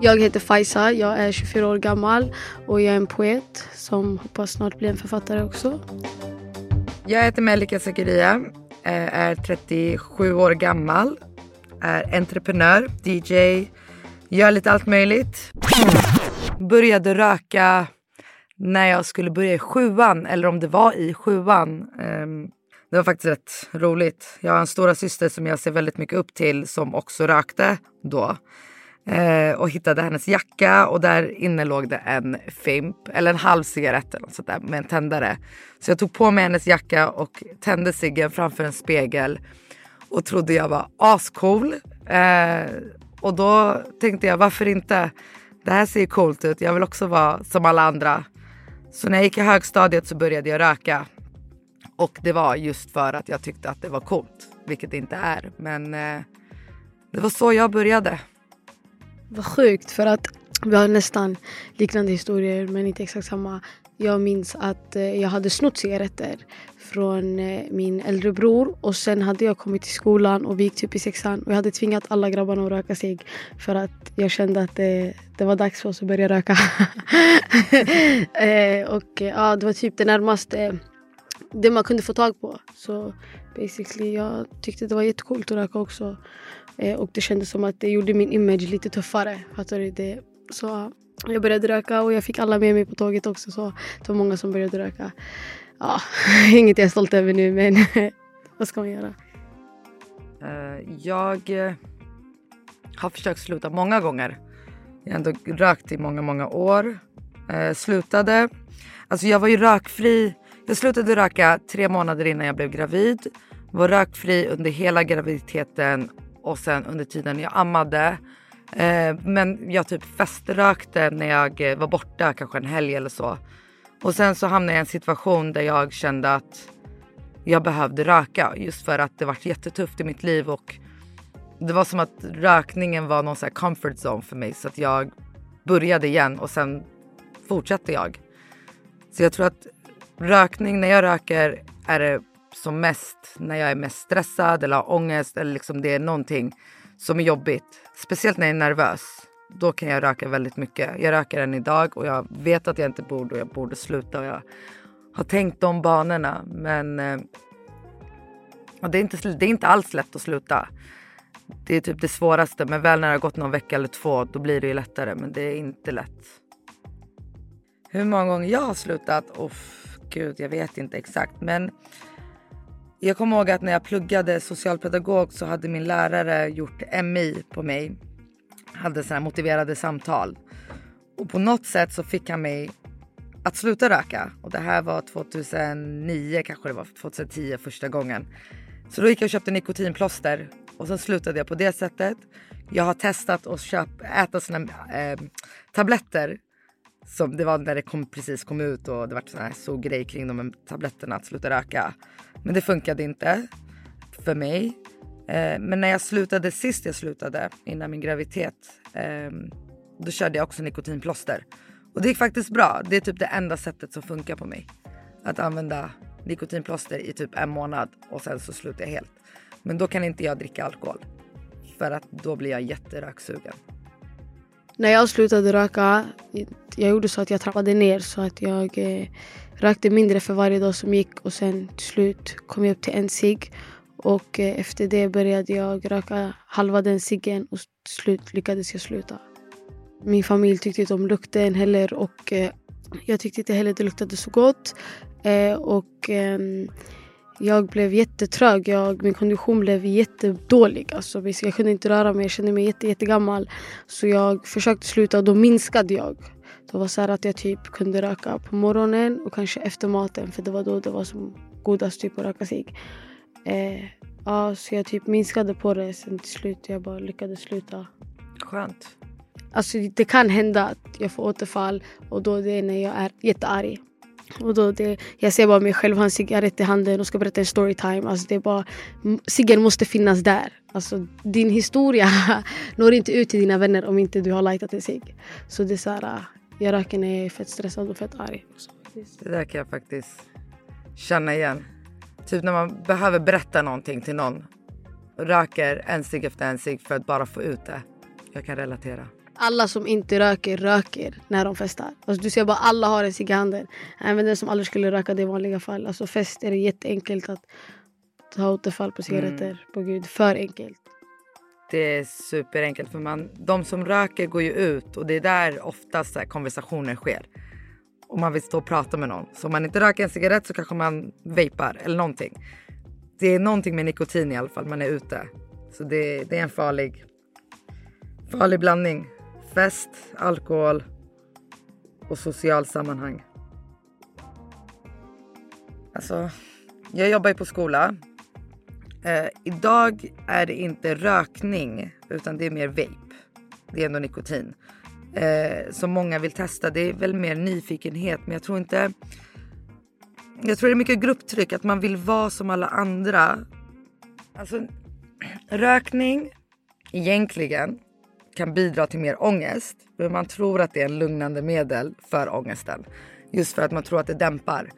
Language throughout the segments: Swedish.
Jag heter Faisa, jag är 24 år gammal och jag är en poet som hoppas snart bli en författare också. Jag heter Melika Zakaria, eh, är 37 år gammal, är entreprenör, DJ, gör lite allt möjligt. Började röka när jag skulle börja i sjuan, eller om det var i sjuan. Ehm, det var faktiskt rätt roligt. Jag har en stora syster som jag ser väldigt mycket upp till som också rökte då. Eh, och hittade hennes jacka och där inne låg det en Fimp, eller en halv cigarett eller något sånt där, med en tändare. Så jag tog på mig hennes jacka och tände ciggen framför en spegel och trodde jag var ascool. Eh, och då tänkte jag varför inte? Det här ser ju coolt ut. Jag vill också vara som alla andra. Så när jag gick i högstadiet så började jag röka. Och det var just för att jag tyckte att det var coolt, vilket det inte är. Men eh, det var så jag började. Vad sjukt för att vi har nästan liknande historier men inte exakt samma. Jag minns att eh, jag hade snott cigaretter från eh, min äldre bror och sen hade jag kommit till skolan och vi gick typ i sexan och jag hade tvingat alla grabbarna att röka sig för att jag kände att det, det var dags för oss att börja röka. och ja, det var typ det närmaste det man kunde få tag på. Så basically jag tyckte det var jättecoolt att röka också. Eh, och det kändes som att det gjorde min image lite tuffare. Fattar du? Det? Så jag började röka och jag fick alla med mig på tåget också. Så det var många som började röka. Ja, inget jag är stolt över nu men vad ska man göra? Uh, jag eh, har försökt sluta många gånger. Jag har ändå rökt i många, många år. Uh, slutade. Alltså jag var ju rökfri. Jag slutade röka tre månader innan jag blev gravid. Var rökfri under hela graviditeten och sen under tiden jag ammade. Eh, men jag typ feströkte när jag eh, var borta kanske en helg eller så. Och sen så hamnade jag i en situation där jag kände att jag behövde röka just för att det var jättetufft i mitt liv och det var som att rökningen var någon sån comfort zone för mig så att jag började igen och sen fortsatte jag. Så jag tror att rökning, när jag röker är det som mest när jag är mest stressad eller har ångest eller liksom det är någonting som är jobbigt. Speciellt när jag är nervös. Då kan jag röka väldigt mycket. Jag röker än idag och jag vet att jag inte borde och jag borde sluta. Och jag har tänkt de banorna men eh, det, är inte, det är inte alls lätt att sluta. Det är typ det svåraste men väl när det har gått någon vecka eller två då blir det ju lättare men det är inte lätt. Hur många gånger jag har slutat? Uff, gud, jag vet inte exakt men jag kommer ihåg att när jag pluggade socialpedagog så hade min lärare gjort MI på mig. Hade sådana motiverade samtal. Och på något sätt så fick han mig att sluta röka. Och det här var 2009, kanske det var 2010 första gången. Så då gick jag och köpte nikotinplåster och så slutade jag på det sättet. Jag har testat att köpa, äta såna eh, tabletter som det var när det kom, precis kom ut och det var sån här grej kring de tabletterna att sluta röka. Men det funkade inte för mig. Eh, men när jag slutade sist jag slutade innan min graviditet eh, då körde jag också nikotinplåster. Och det gick faktiskt bra. Det är typ det enda sättet som funkar på mig. Att använda nikotinplåster i typ en månad och sen så slutar jag helt. Men då kan inte jag dricka alkohol. För att då blir jag jätteröksugen. När jag slutade röka, jag gjorde så att jag trappade ner så att jag eh, rökte mindre för varje dag som gick och sen till slut kom jag upp till en cigg. Och eh, efter det började jag röka halva den ciggen och till slut lyckades jag sluta. Min familj tyckte inte om lukten heller och eh, jag tyckte inte heller det luktade så gott. Eh, och ehm, jag blev jättetrög. Jag, min kondition blev jättedålig. Alltså, jag kunde inte röra mig. Jag kände mig jätte, jättegammal. Så jag försökte sluta och då minskade jag. Det var så att jag typ kunde röka på morgonen och kanske efter maten. För det var då det var som godast typ att röka sig. Eh, ja, så jag typ minskade på det. Sen till slut jag bara lyckades sluta. Skönt. Alltså det kan hända att jag får återfall och då det är när jag är jättearg. Och då det, jag ser bara mig själv ha en cigarett i handen och ska berätta en storytime. Alltså det är bara, ciggen måste finnas där. Alltså din historia når inte ut till dina vänner om inte du har lightat en cigg. Så det är så här, äh, jag röker när jag är fett stressad och fett arg. Det där kan jag faktiskt känna igen. Typ när man behöver berätta någonting till någon. Röker en cigg efter en cigg för att bara få ut det. Jag kan relatera alla som inte röker, röker när de festar. Alltså du ser bara alla har en cigg i handen. Även den som aldrig skulle röka det i vanliga fall. Alltså fest är det jätteenkelt att ta återfall på cigaretter. Mm. På gud, för enkelt. Det är superenkelt för man, de som röker går ju ut och det är där oftast konversationer sker. Och man vill stå och prata med någon. Så om man inte röker en cigarett så kanske man vejpar eller någonting. Det är någonting med nikotin i alla fall, man är ute. Så det, det är en farlig, farlig blandning. Fest, alkohol och social sammanhang. Alltså, jag jobbar ju på skola. Eh, idag är det inte rökning utan det är mer vape. Det är ändå nikotin. Eh, som många vill testa. Det är väl mer nyfikenhet men jag tror inte... Jag tror det är mycket grupptryck, att man vill vara som alla andra. Alltså, rökning egentligen kan bidra till mer ångest. Men man tror att det är en lugnande medel för ångesten. Just för att man tror att det dämpar.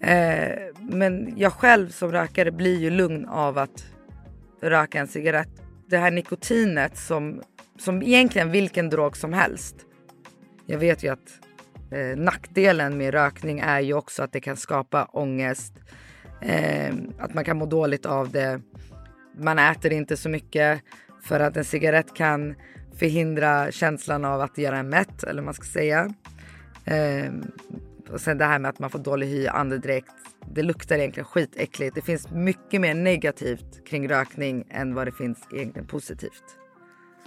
Eh, men jag själv som rökare blir ju lugn av att röka en cigarett. Det här nikotinet som, som egentligen vilken drog som helst. Jag vet ju att eh, nackdelen med rökning är ju också att det kan skapa ångest. Eh, att man kan må dåligt av det. Man äter inte så mycket för att en cigarett kan förhindra känslan av att göra en mätt eller vad man ska säga. Eh, och sen det här med att man får dålig hy, andedräkt. Det luktar egentligen skitäckligt. Det finns mycket mer negativt kring rökning än vad det finns egentligen positivt.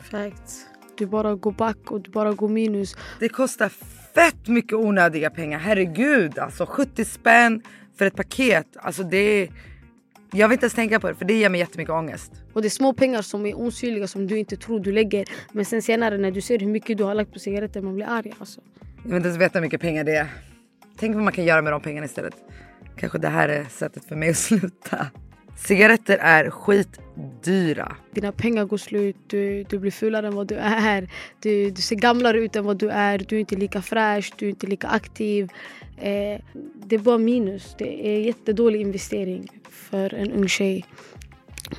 Facts. Du bara går back och du bara går minus. Det kostar fett mycket onödiga pengar. Herregud, alltså 70 spänn för ett paket. Alltså det är... Jag vill inte ens tänka på det för det ger mig jättemycket ångest. Och det är små pengar som är osynliga som du inte tror du lägger. Men sen senare när du ser hur mycket du har lagt på cigaretter man blir arg alltså. Jag vill inte ens veta hur mycket pengar det är. Tänk vad man kan göra med de pengarna istället. Kanske det här är sättet för mig att sluta. Cigaretter är skitdyra. Dina pengar går slut, du, du blir fulare än vad du är. Du, du ser gamlare ut än vad du är. Du är inte lika fräsch, du är inte lika aktiv. Eh, det är bara minus. Det är en jättedålig investering för en ung tjej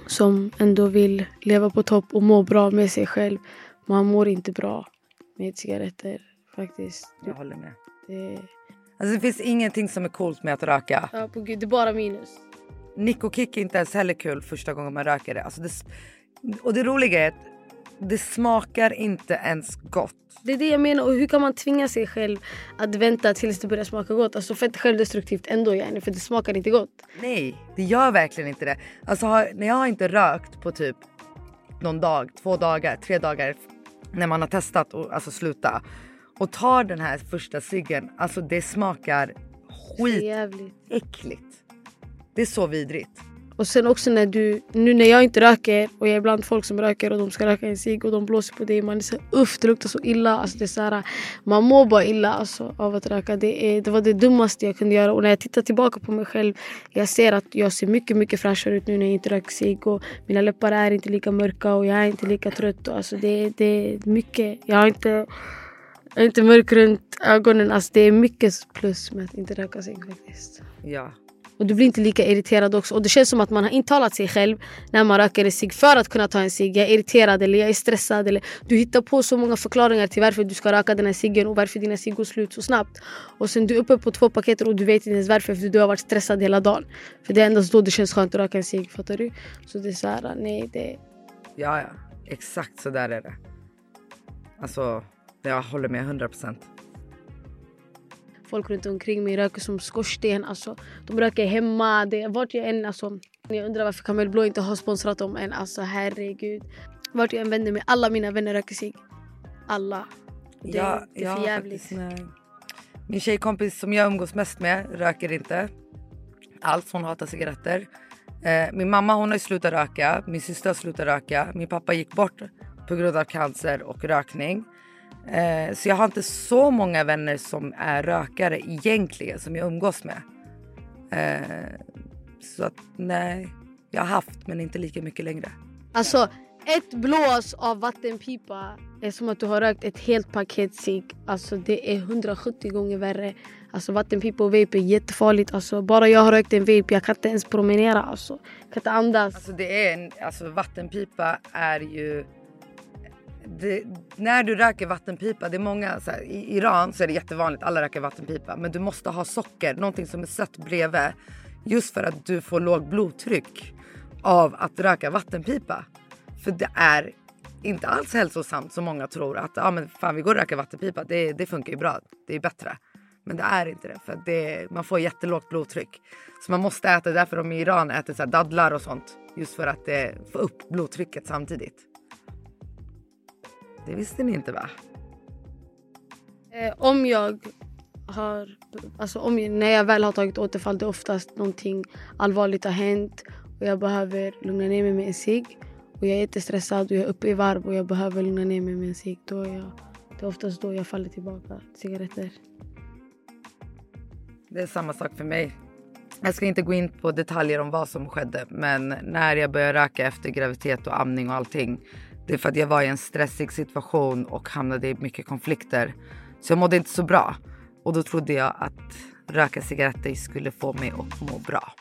som ändå vill leva på topp och må bra med sig själv. Man mår inte bra med cigaretter faktiskt. Jag håller med. Det, Alltså det finns ingenting som är coolt med att röka. Ja, på gud, det är bara minus. Nick och kick är inte ens heller kul första gången man röker det. Alltså det. Och det roliga är att det smakar inte ens gott. Det är det jag menar. Och hur kan man tvinga sig själv att vänta tills det börjar smaka gott? Alltså fett självdestruktivt ändå yani, för det smakar inte gott. Nej, det gör verkligen inte det. Alltså har, när jag har inte rökt på typ någon dag, två dagar, tre dagar när man har testat att alltså sluta och tar den här första ciggen, alltså det smakar skitäckligt. Det är så vidrigt. Och sen också när du, nu när jag inte röker och jag är bland folk som röker och de ska röka en cigg och de blåser på dig. Man är så uff det luktar så illa. Alltså det är så här, man mår bara illa alltså, av att röka. Det, är, det var det dummaste jag kunde göra. Och när jag tittar tillbaka på mig själv. Jag ser att jag ser mycket mycket fräschare ut nu när jag inte röker cigg. Och mina läppar är inte lika mörka och jag är inte lika trött. Alltså det, det är mycket. Jag har inte jag är inte mörk runt ögonen. Alltså det är mycket plus med att inte röka cigg faktiskt. Ja. Och du blir inte lika irriterad också. Och det känns som att man har intalat sig själv när man röker en cigg för att kunna ta en cigg. Jag är irriterad eller jag är stressad. Eller du hittar på så många förklaringar till varför du ska röka den här ciggen och varför dina cigg går slut så snabbt. Och sen du är uppe på två paket och du vet inte ens varför för du har varit stressad hela dagen. För det är endast då det känns skönt att röka en cigg. Fattar du? Så det är så här, nej det... Ja, ja. Exakt så där är det. Alltså jag håller med 100 procent. Folk runt omkring mig röker som skorsten. Alltså, de röker hemma. Det, vart jag än... Alltså, jag undrar varför Kamel Blå inte har sponsrat dem än. Alltså herregud. Vart jag än vänder mig, alla mina vänner röker sig. Alla. Det, ja, det är för jävligt. Min tjejkompis som jag umgås mest med röker inte alls. Hon hatar cigaretter. Eh, min mamma hon har slutat röka. Min syster har slutat röka. Min pappa gick bort på grund av cancer och rökning. Eh, så jag har inte så många vänner som är rökare egentligen som jag umgås med. Eh, så att nej, jag har haft men inte lika mycket längre. Alltså ett blås av vattenpipa är som att du har rökt ett helt paket cigg. Alltså det är 170 gånger värre. Alltså vattenpipa och vape är jättefarligt. Alltså, bara jag har rökt en vape, jag kan inte ens promenera. Alltså. Jag kan inte andas. Alltså, det är en, alltså, vattenpipa är ju det, när du röker vattenpipa, det är många, så här, i Iran så är det jättevanligt, alla röker vattenpipa. Men du måste ha socker, någonting som är sött bredvid. Just för att du får lågt blodtryck av att röka vattenpipa. För det är inte alls hälsosamt som många tror. Att ah, men fan, vi går och röker vattenpipa, det, det funkar ju bra, det är bättre. Men det är inte det, för det, man får jättelågt blodtryck. Så man måste äta, därför de i Iran äter så här dadlar och sånt. Just för att det få upp blodtrycket samtidigt. Det visste ni inte va? Eh, om jag har, alltså om, när jag väl har tagit återfall, det är oftast någonting allvarligt har hänt och jag behöver lugna ner mig med en cigg. Och jag är jättestressad och jag är uppe i varv och jag behöver lugna ner mig med en cigg. Då är jag, det är oftast då jag faller tillbaka till cigaretter. Det är samma sak för mig. Jag ska inte gå in på detaljer om vad som skedde, men när jag började röka efter graviditet och amning och allting. Det är för att jag var i en stressig situation och hamnade i mycket konflikter. Så jag mådde inte så bra. Och då trodde jag att röka cigaretter skulle få mig att må bra.